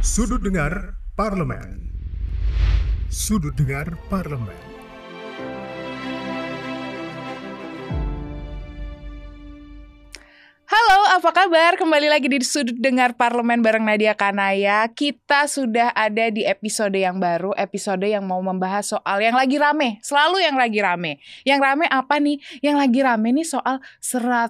Sudut Dengar Parlemen. Sudut Dengar Parlemen. Halo, apa kabar? Kembali lagi di Sudut Dengar Parlemen bareng Nadia Kanaya. Kita sudah ada di episode yang baru, episode yang mau membahas soal yang lagi rame, selalu yang lagi rame. Yang rame apa nih? Yang lagi rame nih soal 105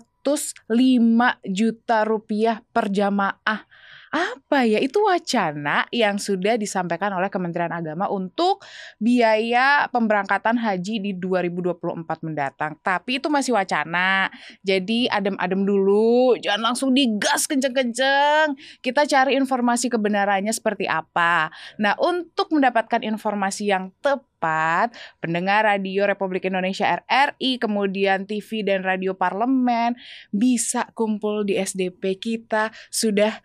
juta rupiah per jamaah apa ya itu wacana yang sudah disampaikan oleh Kementerian Agama untuk biaya pemberangkatan haji di 2024 mendatang. Tapi itu masih wacana. Jadi adem-adem dulu, jangan langsung digas kenceng-kenceng. Kita cari informasi kebenarannya seperti apa. Nah, untuk mendapatkan informasi yang tepat pendengar radio Republik Indonesia RRI, kemudian TV dan radio parlemen bisa kumpul di SDP kita sudah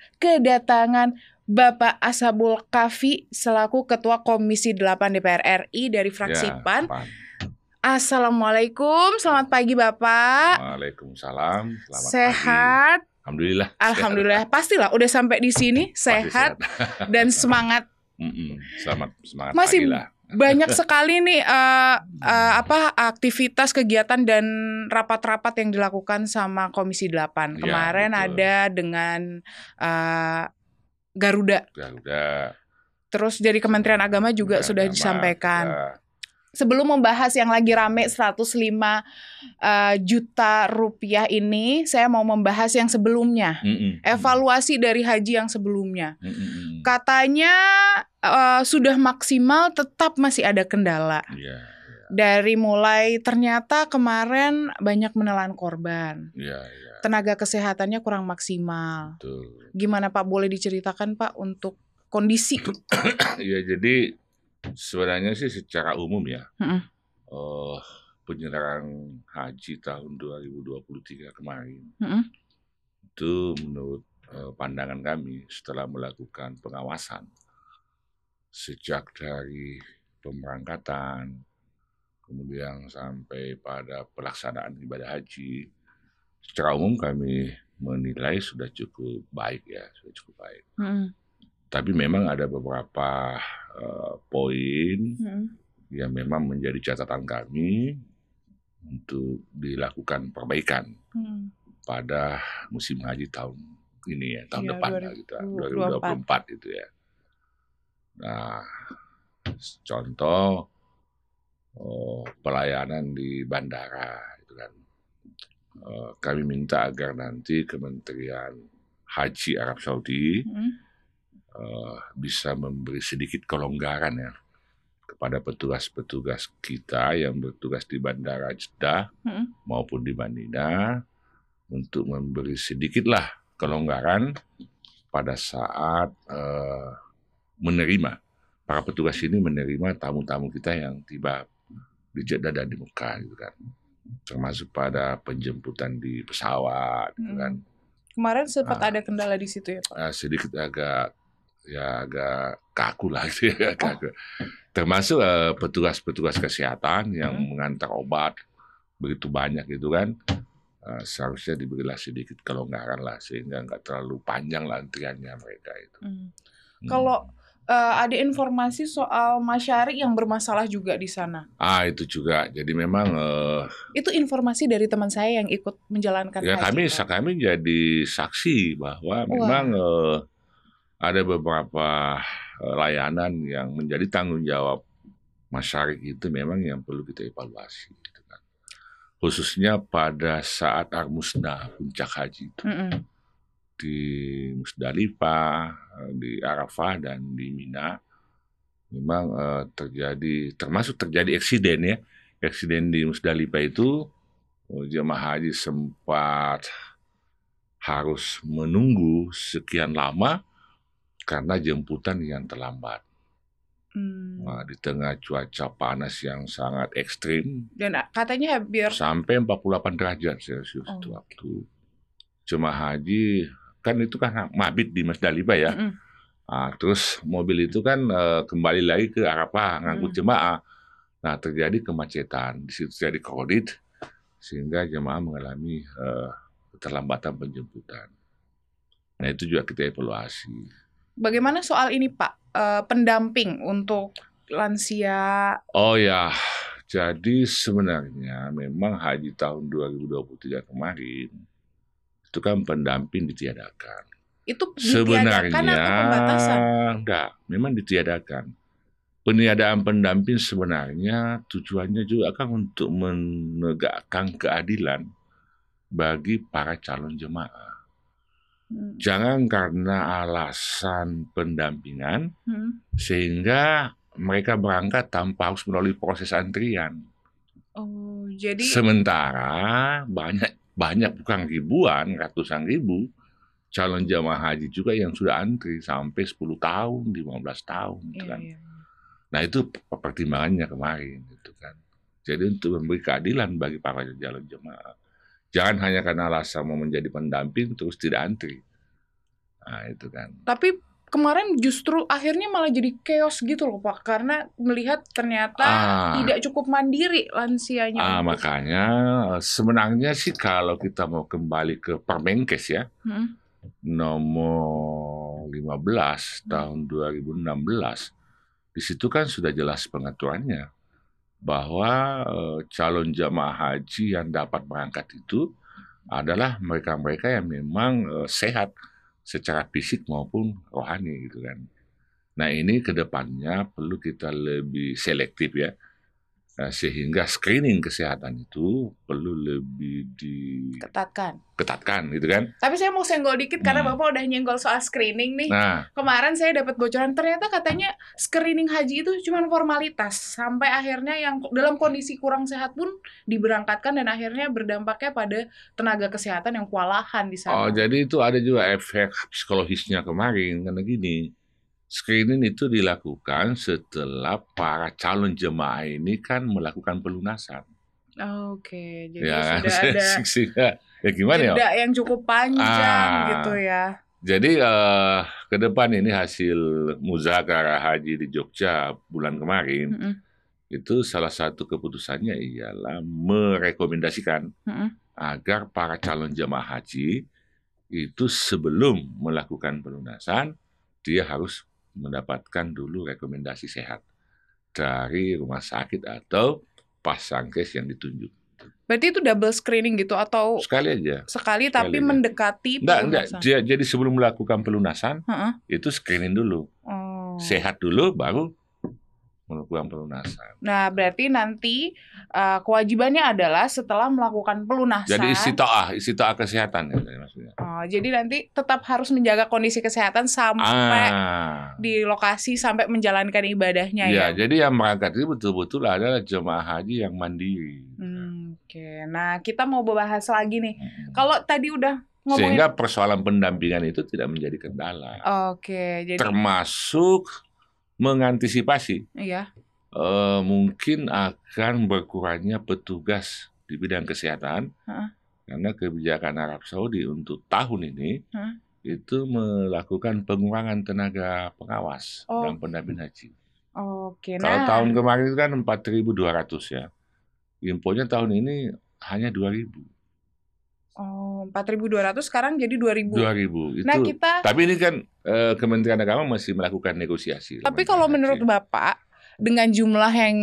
kedatangan Bapak Asabul Kafi selaku Ketua Komisi 8 DPR RI dari fraksi Ya, PAN. Pan. Assalamualaikum, selamat pagi Bapak. Waalaikumsalam. Selamat pagi. sehat? Alhamdulillah. Alhamdulillah. Pastilah udah sampai di sini Pasti sehat dan semangat Mm-mm. Selamat semangat Masih pagi lah. Banyak sekali nih eh, eh, apa aktivitas kegiatan dan rapat-rapat yang dilakukan sama Komisi 8. Iya, Kemarin betul. ada dengan eh, Garuda. Garuda. Terus dari Kementerian Agama juga Garuda sudah disampaikan. ya. Sebelum membahas yang lagi rame 105 eh, juta rupiah ini, saya mau membahas yang sebelumnya. Mm-mm. Evaluasi dari haji yang sebelumnya. Mm-mm. Katanya eh, sudah maksimal tetap masih ada kendala. Iya, Dari mulai ternyata kemarin banyak menelan korban. iya, iya. Tenaga kesehatannya kurang maksimal. Betul. Gimana Pak boleh diceritakan Pak untuk kondisi? Iya, jadi sebenarnya sih secara umum ya, Mm-mm. eh, penyelenggaraan haji tahun 2023 kemarin Mm-mm. itu menurut eh, pandangan kami setelah melakukan pengawasan sejak dari pemberangkatan kemudian sampai pada pelaksanaan ibadah haji secara umum kami menilai sudah cukup baik ya sudah cukup baik Mm-mm. tapi memang ada beberapa eh, poin Mm-mm. yang memang menjadi catatan kami untuk dilakukan perbaikan Mm. pada musim haji tahun ini ya, tahun Iya, depan lah gitu, 2024 itu ya. Nah, contoh oh, pelayanan di bandara itu kan. Eh, kami minta agar nanti Kementerian Haji Arab Saudi Mm-mm. eh, bisa memberi sedikit kelonggaran ya kepada petugas-petugas kita yang bertugas di Bandara Jeddah Mm-mm. maupun di Madinah untuk memberi sedikitlah kelonggaran pada saat eh, menerima para petugas ini menerima tamu-tamu kita yang tiba di Jeddah dan di Mekah gitu kan termasuk pada penjemputan di pesawat gitu Mm. kan Kemarin sempat Ah. ada kendala di situ ya Pak. Eh, sedikit agak ya agak kaku lah gitu ya kaku. termasuk eh, petugas-petugas kesehatan yang Hmm. mengantar obat begitu banyak gitu kan Eh, seharusnya diberilah sedikit kelonggaran lah sehingga nggak terlalu panjang lah antriannya mereka itu. Mm. Hmm. Kalau eh, ada informasi soal masyari yang bermasalah juga di sana. ah itu juga jadi memang eh, Itu informasi dari teman saya yang ikut menjalankan ya haji, kami Pak. kami jadi saksi bahwa memang eh, ada beberapa layanan yang menjadi tanggung jawab masyarakat itu memang yang perlu kita evaluasi gitu kan. khususnya pada saat Armusna puncak haji itu Mm-mm. Di Musdalifah, di Arafah dan di Mina memang eh, terjadi termasuk terjadi eksiden ya eksiden di Musdalifah itu eh, jemaah haji sempat harus menunggu sekian lama karena jemputan yang terlambat Hmm. Nah, di tengah cuaca panas yang sangat ekstrim Dan ah, katanya biar sampai 48 derajat Celcius Oh. itu waktu jemaah haji kan itu kan mabit di Musdalifah ya. Mm-mm. Nah, terus mobil itu kan eh, kembali lagi ke Arafah ngangkut Hmm. jemaah. Nah, terjadi kemacetan, di situ terjadi kredit sehingga jemaah mengalami eh, keterlambatan penjemputan. Nah, itu juga kita evaluasi. Bagaimana soal ini Pak, Eh, pendamping untuk lansia? Oh ya, jadi sebenarnya memang haji tahun 2023 kemarin itu kan pendamping ditiadakan. Itu ditiadakan Sebenarnya atau pembatasan? enggak, memang ditiadakan. Peniadaan pendamping sebenarnya tujuannya juga kan untuk menegakkan keadilan bagi para calon jemaah. Hmm. Jangan karena alasan pendampingan Hmm. sehingga mereka berangkat tanpa harus melalui proses antrian. Oh, jadi Sementara banyak banyak bukan ribuan, ratusan ribu calon jamaah haji juga yang sudah antri sampai 10 tahun, 15 tahun gitu Iya, kan. iya. Nah, itu pertimbangannya kemarin gitu kan. Jadi untuk memberi keadilan bagi para calon jemaah. Jangan hanya karena alasan mau menjadi pendamping terus tidak antri. Nah, itu kan. Tapi kemarin justru akhirnya malah jadi chaos gitu loh Pak, karena melihat ternyata Ah. tidak cukup mandiri lansianya. Ah, untuk- makanya eh, sebenarnya sih kalau kita mau kembali ke Permenkes ya, Hmm. nomor 15 tahun 2016, di situ kan sudah jelas pengaturannya bahwa eh, calon jamaah haji yang dapat berangkat itu adalah mereka-mereka yang memang eh, sehat secara fisik maupun rohani gitu kan. Nah ini ke depannya perlu kita lebih selektif ya, Nah, sehingga screening kesehatan itu perlu lebih diketatkan ketatkan. gitu kan. Tapi saya mau senggol dikit karena Hmm. Bapak udah nyenggol soal screening nih. Nah Kemarin saya dapat bocoran ternyata katanya screening haji itu cuma formalitas sampai akhirnya yang dalam kondisi kurang sehat pun diberangkatkan dan akhirnya berdampaknya pada tenaga kesehatan yang kewalahan di Oh, sana. jadi itu ada juga efek psikologisnya kemarin karena gini. Screening itu dilakukan setelah para calon jemaah ini kan melakukan pelunasan. Oke, jadi ya, sudah ada ya gimana ya? yang cukup panjang Ah. gitu ya. Jadi eh, ke depan ini hasil muzakarah haji di Jogja bulan kemarin Mm-mm, itu salah satu keputusannya ialah merekomendasikan mm-mm. agar para calon jemaah haji itu sebelum melakukan pelunasan dia harus mendapatkan dulu rekomendasi sehat dari rumah sakit atau pasankes yang ditunjuk. Berarti itu double screening gitu atau Sekali aja. sekali tapi aja. mendekati Enggak, enggak. pelunasan? Dia- Jadi sebelum melakukan pelunasan Heeh. itu screening dulu. Oh. Sehat dulu baru melakukan pelunasan. Nah, berarti nanti uh, kewajibannya adalah setelah melakukan pelunasan. Jadi istitoah, istitoah kesehatan ya maksudnya. Oh, jadi nanti tetap harus menjaga kondisi kesehatan sampai Ah. di lokasi sampai menjalankan ibadahnya ya. Ya, jadi yang berangkat itu betul-betul adalah jemaah haji yang mandiri. Hmm, Oke, nah kita mau bahas lagi nih. Mm. Kalau tadi udah ngomongin, Sehingga persoalan pendampingan itu tidak menjadi kendala. oke, jadi Termasuk mengantisipasi iya, eh, mungkin akan berkurangnya petugas di bidang kesehatan Heeh. karena kebijakan Arab Saudi untuk tahun ini Heeh. itu melakukan pengurangan tenaga pengawas Oh. dan pendamping haji. oke. Kalau Nah, tahun kemarin kan 4.200 ya. Infonya tahun ini hanya 2.000. oh 4.200 sekarang jadi 2.000. 2.000 itu. Nah, kita Tapi ini kan eh, Kementerian Agama masih melakukan negosiasi. Tapi kalau menurut Bapak dengan jumlah yang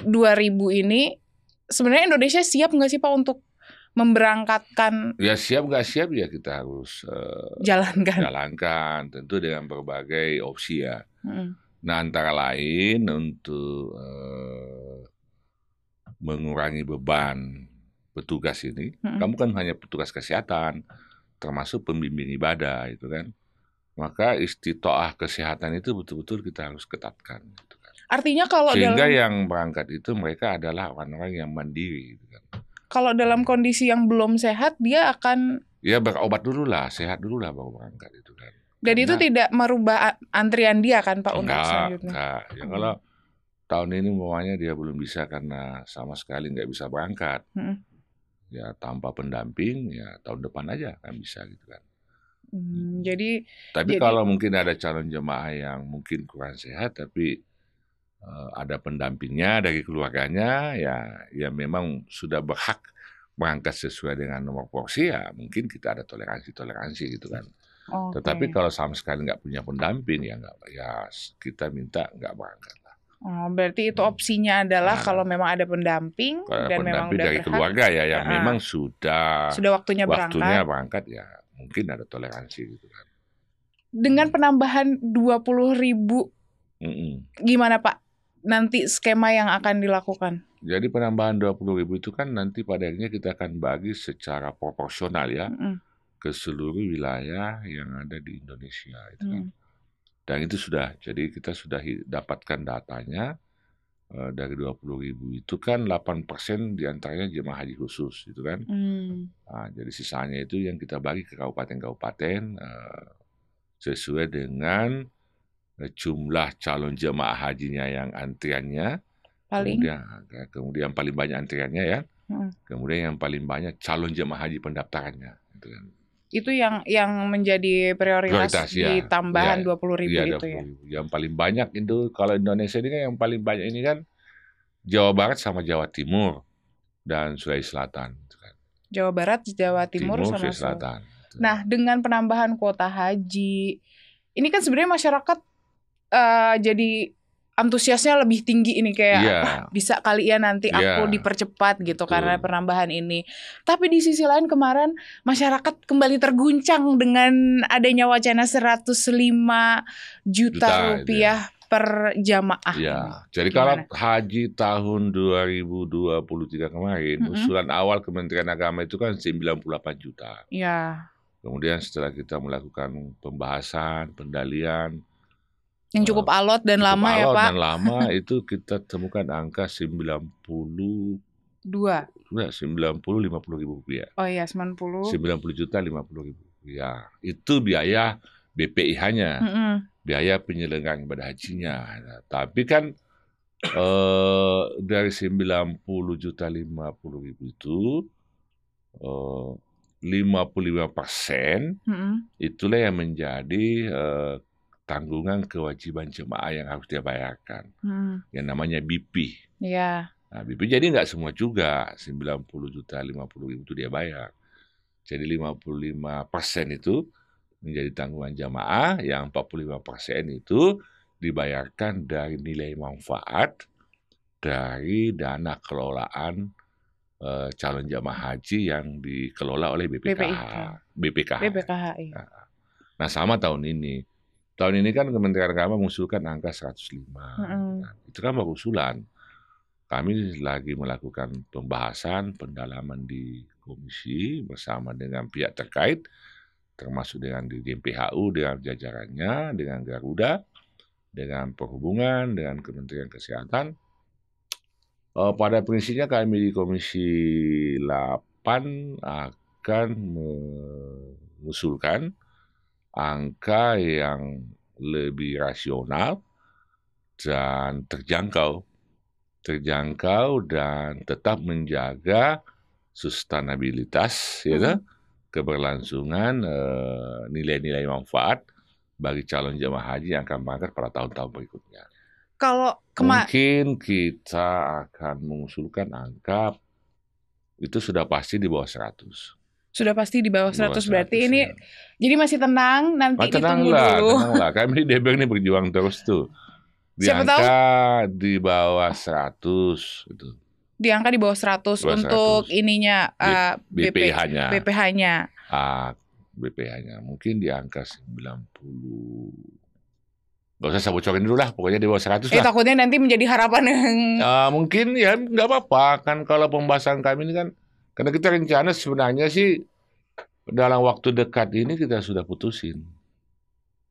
2000 ini sebenarnya Indonesia siap nggak sih Pak untuk memberangkatkan ya siap nggak siap ya kita harus eh, jalankan? jalankan tentu dengan berbagai opsi ya. Mm. Nah antara lain untuk eh, mengurangi beban petugas ini, Mm-mm. kamu kan hanya petugas kesehatan, termasuk pembimbing ibadah itu kan. Maka istitoah kesehatan itu betul-betul kita harus ketatkan. Gitu kan. Artinya kalau Sehingga dalam yang berangkat itu mereka adalah orang-orang yang mandiri. Gitu kan. kalau dalam kondisi yang belum sehat dia akan Ya berobat dulu lah, sehat dulu lah baru berangkat itu kan. dan itu tidak merubah antrian dia kan Pak untuk enggak, selanjutnya. enggak. Ya Hmm. kalau tahun ini umpamanya dia belum bisa karena sama sekali nggak bisa berangkat. Hmm. Ya tanpa pendamping ya tahun depan aja kan bisa gitu kan. Hmm, jadi Tapi Jadi- kalau mungkin ada calon jemaah yang mungkin kurang sehat tapi eh, ada pendampingnya dari keluarganya ya ya memang sudah berhak berangkat sesuai dengan nomor porsi ya mungkin kita ada toleransi toleransi gitu kan. Oke. Tetapi kalau sama sekali nggak punya pendamping ya nggak ya kita minta nggak berangkat. Oh, berarti itu opsinya adalah Nah. kalau memang ada pendamping Kalau dan memang pendamping udah dari berhak, keluarga ya yang Ah. memang sudah sudah waktunya, waktunya berangkat. berangkat ya mungkin ada toleransi gitu kan. Dengan penambahan 20 ribu, Mm-mm. gimana Pak? Nanti skema yang akan dilakukan? Jadi penambahan 20 ribu itu kan nanti pada akhirnya kita akan bagi secara proporsional ya Mm-mm. ke seluruh wilayah yang ada di Indonesia itu kan. Hmm. Dan itu sudah, jadi kita sudah dapatkan datanya eh, dari 20 ribu itu kan 8% di antaranya jemaah haji khusus gitu kan. Hmm. Nah, jadi sisanya itu yang kita bagi ke kabupaten-kabupaten eh, sesuai dengan eh, jumlah calon jemaah hajinya yang antriannya, Paling. kemudian kemudian paling banyak antriannya ya, Mm. kemudian yang paling banyak calon jemaah haji pendaftarannya. Gitu kan. Itu yang yang menjadi prioritas, Prioritas, di ya. tambahan Ya, 20 ribu Iya, itu ya. 20.000. Yang paling banyak itu kalau Indonesia ini kan yang paling banyak ini kan Jawa Barat sama Jawa Timur dan Sulawesi Selatan. gitu kan. Jawa Barat, Jawa Timur, sama Sulawesi Sul- Selatan. gitu. Nah, dengan penambahan kuota haji, ini kan sebenarnya masyarakat eh, jadi antusiasnya lebih tinggi ini kayak Iya. "Ah, bisa kali ya nanti aku Iya. dipercepat gitu Betul. karena penambahan ini. Tapi di sisi lain kemarin masyarakat kembali terguncang dengan adanya wacana 105 juta, Juta, rupiah per jamaah. Ya, jadi kalau Gimana? haji tahun 2023 kemarin, Mm-mm. usulan awal Kementerian Agama itu kan 98 juta. Ya, Kemudian setelah kita melakukan pembahasan, pendalian, yang cukup alot dan cukup lama ya, alot Pak. dan lama itu kita temukan angka 90 Dua. Enggak, 90 50 ribu rupiah. Oh iya, 90. 90 juta 50 ribu rupiah. Itu biaya BPIH-nya, Mm-mm. biaya penyelenggaraan ibadah hajinya. Nah, tapi kan eh, dari 90 juta 50 ribu itu eh, 55 persen Mm-mm. itulah yang menjadi eh, tanggungan kewajiban jemaah yang harus dia bayarkan. Mm. Yang namanya BP. Ya. Nah, BP jadi nggak semua juga 90 juta 50 ribu itu dia bayar. Jadi 55 persen itu menjadi tanggungan jamaah, yang 45 persen itu dibayarkan dari nilai manfaat dari dana kelolaan eh, calon jamaah haji yang dikelola oleh BPKH. BPKH. BPKH. iya. Nah sama tahun ini. Tahun ini kan Kementerian Agama mengusulkan angka 105. Mm-mm. Nah, itu kan baru usulan. Kami lagi melakukan pembahasan, pendalaman di komisi bersama dengan pihak terkait, termasuk dengan Dirjen PHU, dengan jajarannya, dengan Garuda, dengan Perhubungan, dengan Kementerian Kesehatan. Eh, pada prinsipnya kami di Komisi 8 akan mengusulkan angka yang lebih rasional dan terjangkau. Terjangkau dan tetap menjaga sustainabilitas, ya kan? keberlangsungan eh, nilai-nilai manfaat bagi calon jemaah haji yang akan berangkat pada tahun-tahun berikutnya. Kalau Mungkin kita akan mengusulkan angka itu sudah pasti di bawah 100. Sudah pasti di bawah Di bawah 100 berarti 100, ini ya. jadi masih tenang nanti Ah, tenang ditunggu lah, dulu. tenang lah. Kami di DBR ini berjuang terus tuh. Di Siapa tahu- angka di bawah 100 itu Di angka di bawah 100 Di bawah untuk 100. ininya eh, BP BPH-nya. BPH-nya. Ah, BPH-nya mungkin di angka 90. Gak usah saya bocorin dulu lah, pokoknya di bawah 100 Eh lah. takutnya nanti menjadi harapan yang Ah, mungkin ya nggak apa-apa kan kalau pembahasan kami ini kan karena kita rencana sebenarnya sih dalam waktu dekat ini kita sudah putusin.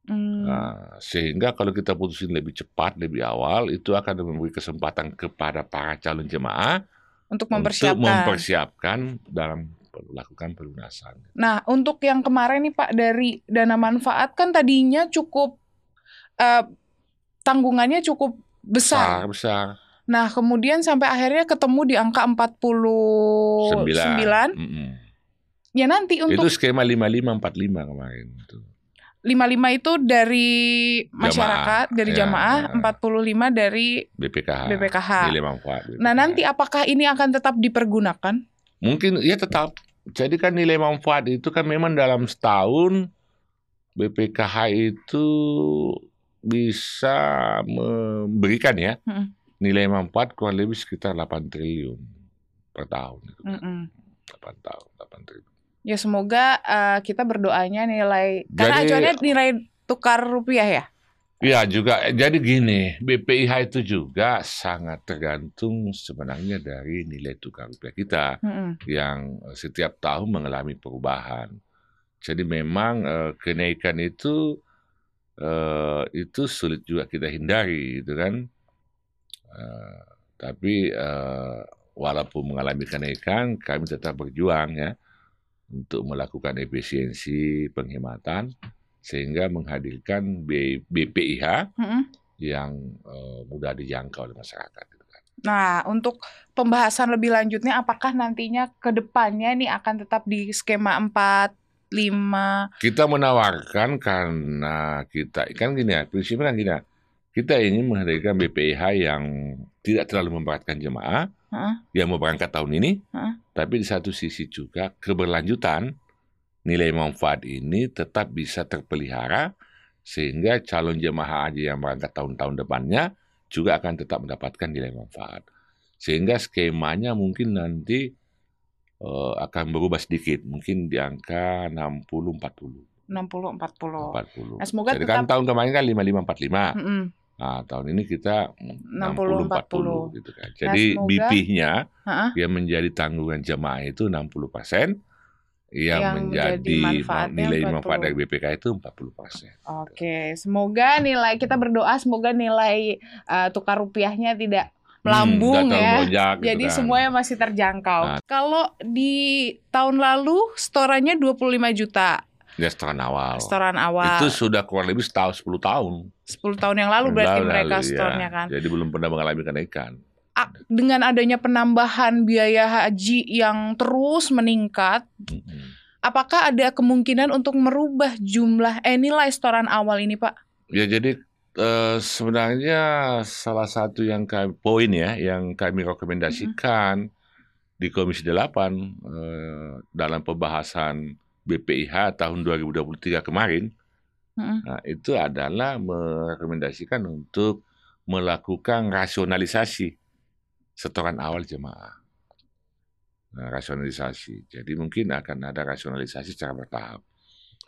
Hmm, Nah, sehingga kalau kita putusin lebih cepat, lebih awal, itu akan memberi kesempatan kepada para calon jemaah untuk untuk mempersiapkan. mempersiapkan dalam melakukan pelunasan. Nah, untuk yang kemarin nih Pak dari dana manfaat kan tadinya cukup eh, tanggungannya cukup besar. Besar, besar. Nah, kemudian sampai akhirnya ketemu di angka 49. Sembilan. Ya nanti Itu untuk skema 5545 kemarin. Itu. 55 itu dari masyarakat, dari ya. jamaah, 45 dari BPKH. BPKH. Nilai manfaat. Nah, BPKH. nanti apakah ini akan tetap dipergunakan? Mungkin ya tetap. Jadi kan nilai manfaat itu kan memang dalam setahun BPKH itu bisa memberikan ya. Nilai manfaat kurang lebih sekitar 8 triliun per tahun. Gitu. kan. Mm-mm. 8 tahun, 8 triliun. Ya semoga eh, kita berdoanya nilai karena Jadi- acuannya nilai tukar rupiah ya. Ya juga, eh, jadi gini, BPIH itu juga sangat tergantung sebenarnya dari nilai tukar rupiah kita Mm-mm. yang eh, setiap tahun mengalami perubahan. Jadi memang eh, kenaikan itu eh, itu sulit juga kita hindari, gitu kan. Eh, tapi eh, walaupun mengalami kenaikan, kami tetap berjuang ya untuk melakukan efisiensi penghematan sehingga menghadirkan B- BPIH Mm-mm. yang eh, mudah dijangkau oleh masyarakat. gitu kan. Nah, untuk pembahasan lebih lanjutnya apakah nantinya ke depannya nih akan tetap di skema 4 5 Kita menawarkan karena kita kan gini ya, prinsipnya kan gini ya, kita ingin menghadirkan BPIH yang tidak terlalu memberatkan jemaah Heeh. yang mau berangkat tahun ini, Heeh. tapi di satu sisi juga keberlanjutan nilai manfaat ini tetap bisa terpelihara sehingga calon jemaah haji yang berangkat tahun-tahun depannya juga akan tetap mendapatkan nilai manfaat. Sehingga skemanya mungkin nanti eh, akan berubah sedikit, mungkin di angka 60-40. 60 40. 40. Nah, semoga Jadi kan tetap- tahun kemarin kan 55-45. Mm-mm. Nah, tahun ini kita 60-40. 60-40 gitu kan. Jadi semoga- BP-nya Heeh. yang menjadi tanggungan jemaah itu 60 persen, yang, Yang menjadi nilai 40. manfaat dari BPK itu 40 persen. Oke, semoga nilai kita berdoa semoga nilai eh, tukar rupiahnya tidak melambung ya. Jadi semuanya masih terjangkau. Nah. Kalau di tahun lalu setorannya 25 juta ya setoran awal. setoran awal. Itu sudah kurang lebih setahun 10 tahun. 10 tahun yang lalu berarti Lalu, mereka ya. setornya kan. Jadi belum pernah mengalami kenaikan. Dengan adanya penambahan biaya haji yang terus meningkat, Mm-mm. apakah ada kemungkinan untuk merubah jumlah eh nilai setoran awal ini, Pak? Ya jadi eh, sebenarnya salah satu yang kami, poin ya yang kami rekomendasikan di Komisi 8 eh, dalam pembahasan BPIH tahun 2023 kemarin Mm-mm. nah, itu adalah merekomendasikan untuk melakukan rasionalisasi setoran awal jemaah. Nah, rasionalisasi. Jadi mungkin akan ada rasionalisasi secara bertahap.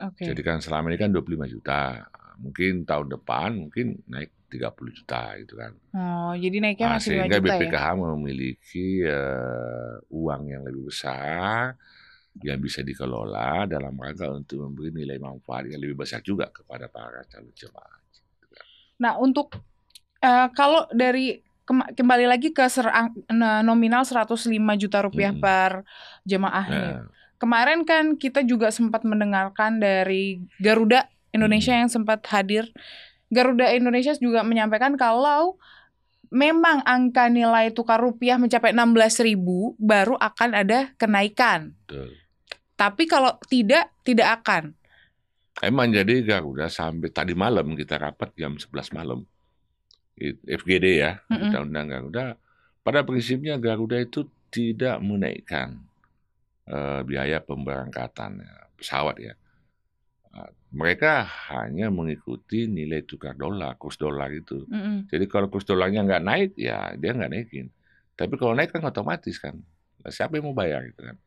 Oke. Jadi kan selama ini kan 25 juta. Mungkin tahun depan mungkin naik 30 juta gitu kan. Oh, jadi naiknya Nah, masih 5 sehingga juta ya? BPKH memiliki eh, uang yang lebih besar yang bisa dikelola dalam rangka untuk memberi nilai manfaat yang lebih besar juga kepada para calon jemaah. Nah, untuk eh, kalau dari kembali lagi ke serang, nominal 105 juta rupiah Mm. per jemaah nih. Nah, Kemarin kan kita juga sempat mendengarkan dari Garuda Indonesia yang sempat hadir. Garuda Indonesia juga menyampaikan kalau memang angka nilai tukar rupiah mencapai 16.000 baru akan ada kenaikan. betul. Tapi kalau tidak, tidak akan. Emang jadi Garuda sampai tadi malam kita rapat jam 11 malam. FGD ya, Mm-mm. Undang-Undang Garuda. Pada prinsipnya Garuda itu tidak menaikkan eh, biaya pemberangkatan ya, pesawat ya. Ah, Mereka hanya mengikuti nilai tukar dolar, kurs dolar itu. Mm-mm. Jadi kalau kurs dolarnya nggak naik, ya dia nggak naikin. Tapi kalau naik kan otomatis kan. Lah, Siapa yang mau bayar gitu kan?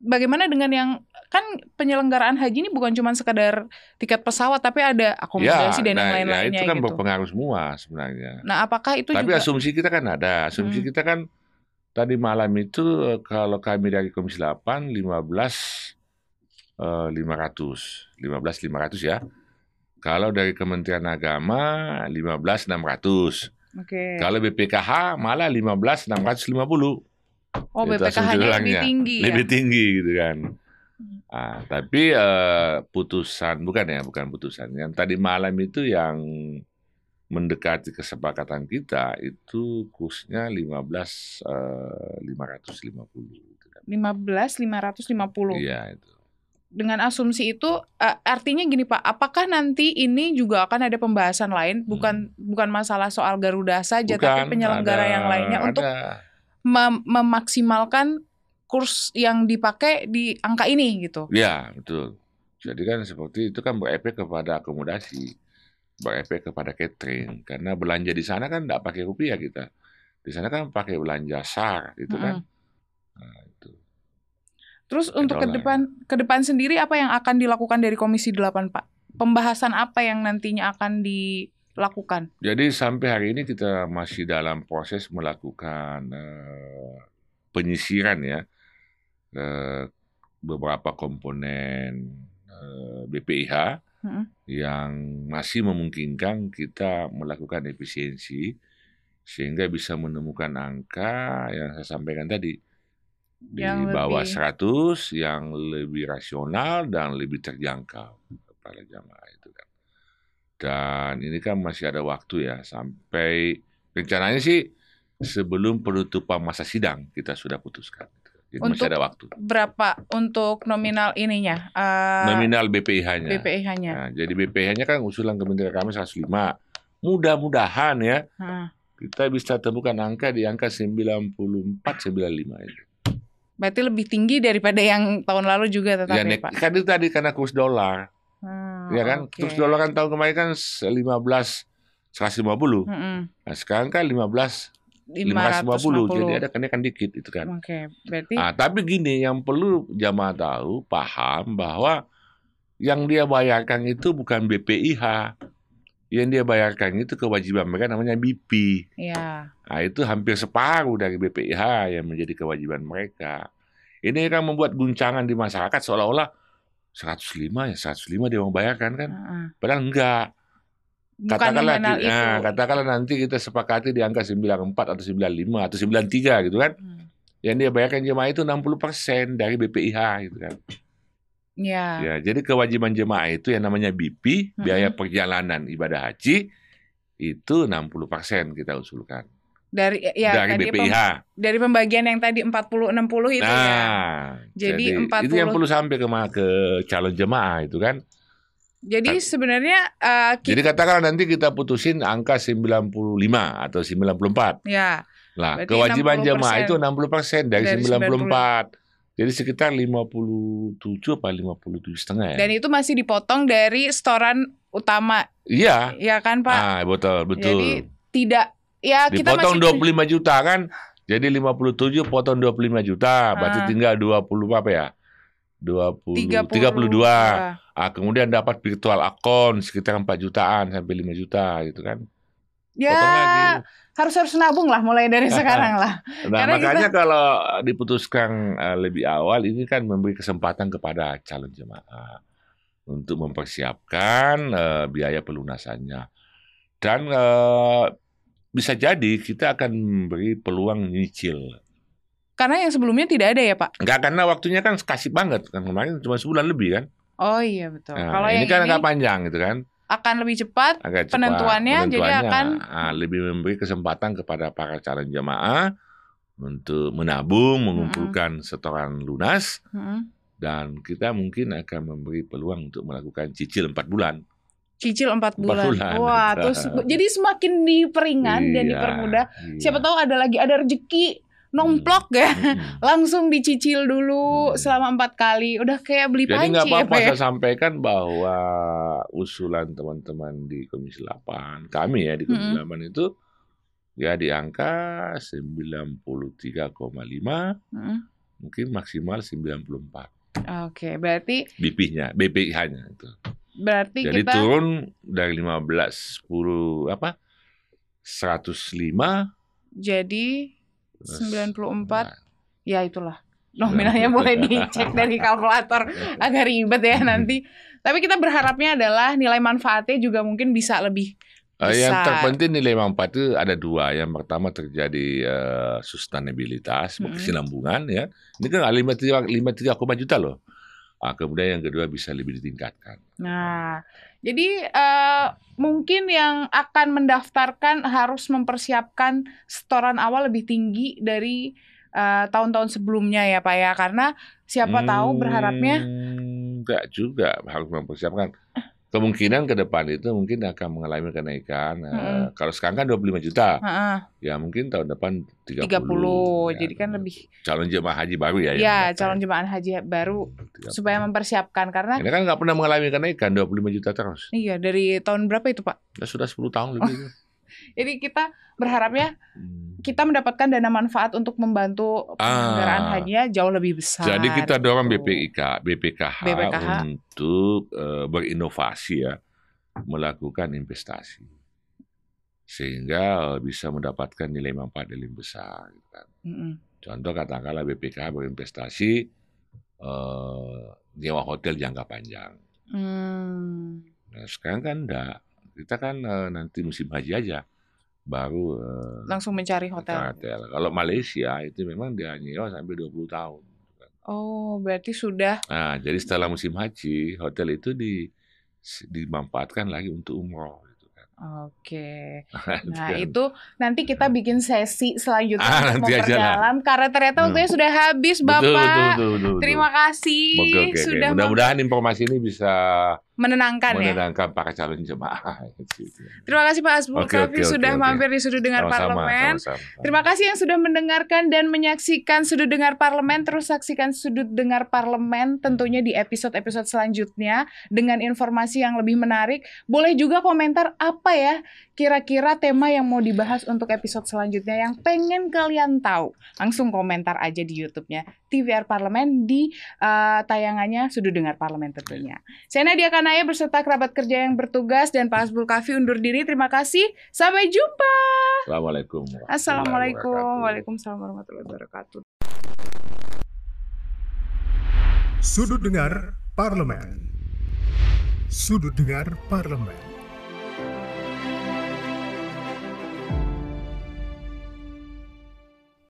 Bagaimana dengan yang kan penyelenggaraan haji ini bukan cuma sekadar tiket pesawat tapi ada akomodasi dan nah, yang ya, lain-lainnya itu kan gitu. berpengaruh semua sebenarnya. Nah, apakah itu Tapi juga asumsi kita kan ada. Asumsi Hmm. kita kan tadi malam itu eh, kalau kami dari Komisi 8 15 eh, 500. 15 500 ya. Kalau dari Kementerian Agama 15 600. Oke. Kalau BPKH malah 15 650. Oh, BPKH-nya lebih tinggi ya. Lebih tinggi gitu kan. Ah, tapi eh, putusan bukan ya, bukan putusan. Yang tadi malam itu yang mendekati kesepakatan kita itu kursnya 15 eh, 550 gitu kan. 15 550. Iya itu. Dengan asumsi itu artinya gini Pak, apakah nanti ini juga akan ada pembahasan lain bukan bukan masalah soal Garuda saja tapi Hmm. Bukan, penyelenggara ada- yang lainnya untuk ada. Mem- memaksimalkan kurs yang dipakai di angka ini gitu. Ya, betul. Jadi kan seperti itu kan berefek kepada akomodasi, berefek kepada catering. Karena belanja di sana kan tidak pakai rupiah kita. Di sana kan pakai belanja SAR gitu kan. Nah, itu. Terus Pakai untuk ke depan ke depan sendiri apa yang akan dilakukan dari Komisi 8, Pak? Pembahasan apa yang nantinya akan dilakukan? Jadi sampai hari ini kita masih dalam proses melakukan eh, penyisiran ya eh, beberapa komponen eh, BPIH Mm-mm. yang masih memungkinkan kita melakukan efisiensi sehingga bisa menemukan angka yang saya sampaikan tadi di Yang bawah lebih- 100 yang lebih rasional dan lebih terjangkau kepada jamaah itu kan. Dan ini kan masih ada waktu ya sampai rencananya sih sebelum penutupan masa sidang kita sudah putuskan. Jadi masih Untuk- ada waktu. Berapa untuk nominal ininya? eh, Nominal BPIH-nya. BPIH-nya. Nah, jadi BPH-nya kan usulan Kementerian kami 105. Mudah-mudahan ya Heeh. kita bisa temukan angka di angka 94 95 itu. Berarti lebih tinggi daripada yang tahun lalu juga tetap Ya, ya, Pak? kan itu tadi karena kurs dolar, Hmm, ya kan? oke. Kurs dolar kan tahun kemarin kan 15 150. Mm-mm. Nah, sekarang kan 15 550. Jadi ada kenaikan dikit itu kan. Oke, berarti Nah, tapi gini yang perlu jamaah tahu, paham bahwa yang dia bayarkan itu bukan BPIH. Yang dia bayarkan itu kewajiban mereka namanya BP. ya Nah, itu hampir separuh dari BPIH yang menjadi kewajiban mereka. Ini kan membuat guncangan di masyarakat seolah-olah 105 ya 105 dia mau bayarkan kan. heeh. Padahal enggak. bukan Katakanlah, itu. nah, katakanlah nanti kita sepakati di angka 94 atau 95 atau 93 gitu kan. Hmm. Yang dia bayarkan jemaah itu 60% dari BPIH gitu kan. Ya. Ya, jadi kewajiban jemaah itu yang namanya BP, biaya Mm-mm. perjalanan ibadah haji itu 60% kita usulkan dari ya dari tadi BPIH. pem- dari pembagian yang tadi 40 60 itu ya. nah, Jadi itu 40. yang perlu sampai ke ke calon jemaah itu kan. Jadi sebenarnya eh, ki- Jadi katakanlah nanti kita putusin angka 95 atau 94. ya Lah, Berarti kewajiban 60% jemaah itu 60% dari, dari 94. Jadi sekitar 57 apa 57 setengah ya. dan itu masih dipotong dari setoran utama iya. ya kan Pak. Ah, betul, betul. Jadi tidak ya kita Dipotong masih 25 juta kan. Jadi 57 potong 25 juta, berarti Ah. tinggal 20 apa ya? 20 30, 32. ya. Ah, kemudian dapat virtual account sekitar 4 jutaan sampai 5 juta gitu kan. Ya, Potong lagi. harus harus nabung lah mulai dari sekarang lah. Nah, Karena makanya kalau diputuskan eh, lebih awal ini kan memberi kesempatan kepada calon jemaah untuk mempersiapkan eh, biaya pelunasannya. Dan eh, bisa jadi kita akan memberi peluang nyicil. Karena yang sebelumnya tidak ada ya Pak. Enggak karena waktunya kan kasih banget kan kemarin cuma sebulan lebih kan. Oh iya betul. Nah, Kalau ini yang kan ini agak panjang gitu kan. akan lebih cepat. Agak cepat. Penentuannya jadi akan- ah, lebih memberi kesempatan kepada para calon jemaah untuk menabung, mengumpulkan setoran lunas Hmm. dan kita mungkin akan memberi peluang untuk melakukan cicil 4 bulan. Cicil 4 Empat bulan. bulan. Wah, terus jadi semakin diperingan dan Iya, dipermudah. iya. Siapa tahu ada lagi ada rezeki nomplok ya. Mm-mm. Langsung dicicil dulu Hmm. selama empat kali. Udah kayak beli Jadi panci nggak ya, apa-apa ya. saya sampaikan bahwa usulan teman-teman di Komisi 8, kami ya di Komisi. 8 itu ya di angka 93,5 Hmm. mungkin maksimal 94 Oke, berarti BP-nya, BPIH-nya itu. Berarti Jadi kita turun dari 15 10 apa? 105 jadi terus- 94 Nah, ya itulah. Nominalnya boleh dicek dari kalkulator. Agak ribet ya Hmm. nanti. Tapi kita berharapnya adalah nilai manfaatnya juga mungkin bisa lebih Eh, yang besar. terpenting nilai manfaat itu ada dua. Yang pertama terjadi eh, sustainabilitas, Mm-mm. kesinambungan ya. Ini kan 53 53 juta loh. Ah, kemudian yang kedua bisa lebih ditingkatkan. Nah, jadi eh, mungkin yang akan mendaftarkan harus mempersiapkan setoran awal lebih tinggi dari eh, tahun-tahun sebelumnya ya Pak ya, karena siapa tahu berharapnya Hmm, enggak juga harus mempersiapkan. Kemungkinan ke depan itu mungkin akan mengalami kenaikan. Eh, Mm-mm. kalau sekarang kan 25 juta, Heeh, ya mungkin tahun depan 30. 30. Ya, Jadi kan lebih calon jemaah haji baru ya. ya mendaftar. calon jemaah haji baru 30. supaya mempersiapkan karena Ini kan nggak pernah mengalami kenaikan 25 juta terus. iya dari tahun berapa itu Pak? Ya, sudah 10 tahun lebih. Jadi kita berharapnya Hmm. kita mendapatkan dana manfaat untuk membantu penyelenggaraan Ah. hajinya jauh lebih besar. Jadi kita dorong gitu. BPIK, BPKH, BPKH. untuk eh, berinovasi ya, melakukan investasi sehingga eh, bisa mendapatkan nilai manfaat yang lebih besar. gitu kan. Mm-mm. Contoh katakanlah BPKH berinvestasi eh, nyewa hotel jangka panjang. Hmm. Nah, sekarang kan enggak. Kita kan eh, nanti musim haji aja baru eh, Langsung mencari hotel. hotel. Kalau Malaysia itu memang dia nyewa sampai 20 tahun. Oh, berarti sudah Nah, jadi setelah musim haji, hotel itu di dimanfaatkan lagi untuk umroh gitu kan. Oke. Nah, kan. itu nanti kita bikin sesi selanjutnya Ah, nanti aja memperdalam karena ternyata Hmm. waktunya sudah habis, Bapak. Betul, betul, betul, betul, betul. Terima kasih Oke, oke, oke. sudah Mudah-mudahan informasi ini bisa menenangkan ya. menenangkan para calon jemaah. Gitu. Terima kasih Pak Asbul Oke, Kafi oke, sudah oke. mampir di Sudut Dengar Sama-sama, Parlemen. sama-sama. Terima kasih yang sudah mendengarkan dan menyaksikan Sudut Dengar Parlemen. Terus saksikan Sudut Dengar Parlemen tentunya di episode-episode selanjutnya dengan informasi yang lebih menarik. Boleh juga komentar apa ya kira-kira tema yang mau dibahas untuk episode selanjutnya yang pengen kalian tahu. Langsung komentar aja di YouTube-nya TVR Parlemen di eh, tayangannya Sudut Dengar Parlemen tentunya. Saya Nadia Kanaya beserta kerabat kerja yang bertugas dan Pak Asbul Kafi undur diri. Terima kasih. Sampai jumpa. Assalamualaikum. Assalamualaikum. Waalaikumsalam warahmatullahi wabarakatuh. Sudut dengar parlemen. Sudut dengar parlemen.